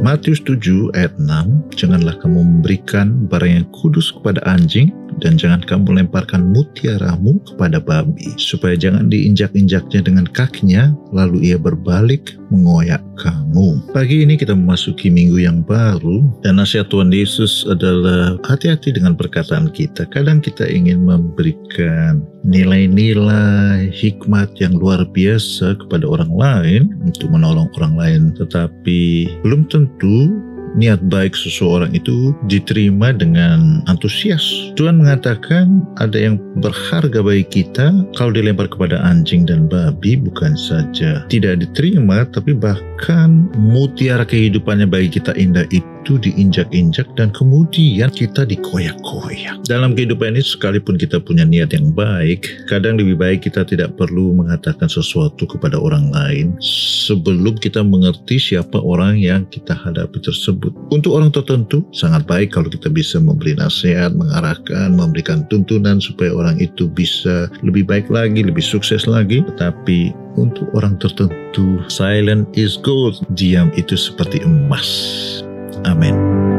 Matius 7 ayat 6, Janganlah kamu memberikan barang yang kudus kepada anjing, dan jangan kamu lemparkan mutiaramu kepada babi, supaya jangan diinjak-injaknya dengan kakinya, lalu ia berbalik mengoyak kamu. Pagi ini kita memasuki minggu yang baru, dan nasihat Tuhan Yesus adalah hati-hati dengan perkataan kita. Kadang kita ingin memberikan nilai-nilai hikmat yang luar biasa kepada orang lain untuk menolong orang lain, tetapi belum tentu niat baik seseorang itu diterima dengan antusias. Tuhan mengatakan ada yang berharga bagi kita kalau dilempar kepada anjing dan babi bukan saja tidak diterima tapi bahkan mutiara kehidupannya bagi kita indah itu itu diinjak-injak dan kemudian kita dikoyak-koyak. Dalam kehidupan ini sekalipun kita punya niat yang baik, kadang lebih baik kita tidak perlu mengatakan sesuatu kepada orang lain sebelum kita mengerti siapa orang yang kita hadapi tersebut. Untuk orang tertentu sangat baik kalau kita bisa memberi nasihat, mengarahkan, memberikan tuntunan supaya orang itu bisa lebih baik lagi, lebih sukses lagi. Tetapi untuk orang tertentu, silent is gold. Diam itu seperti emas. Amén.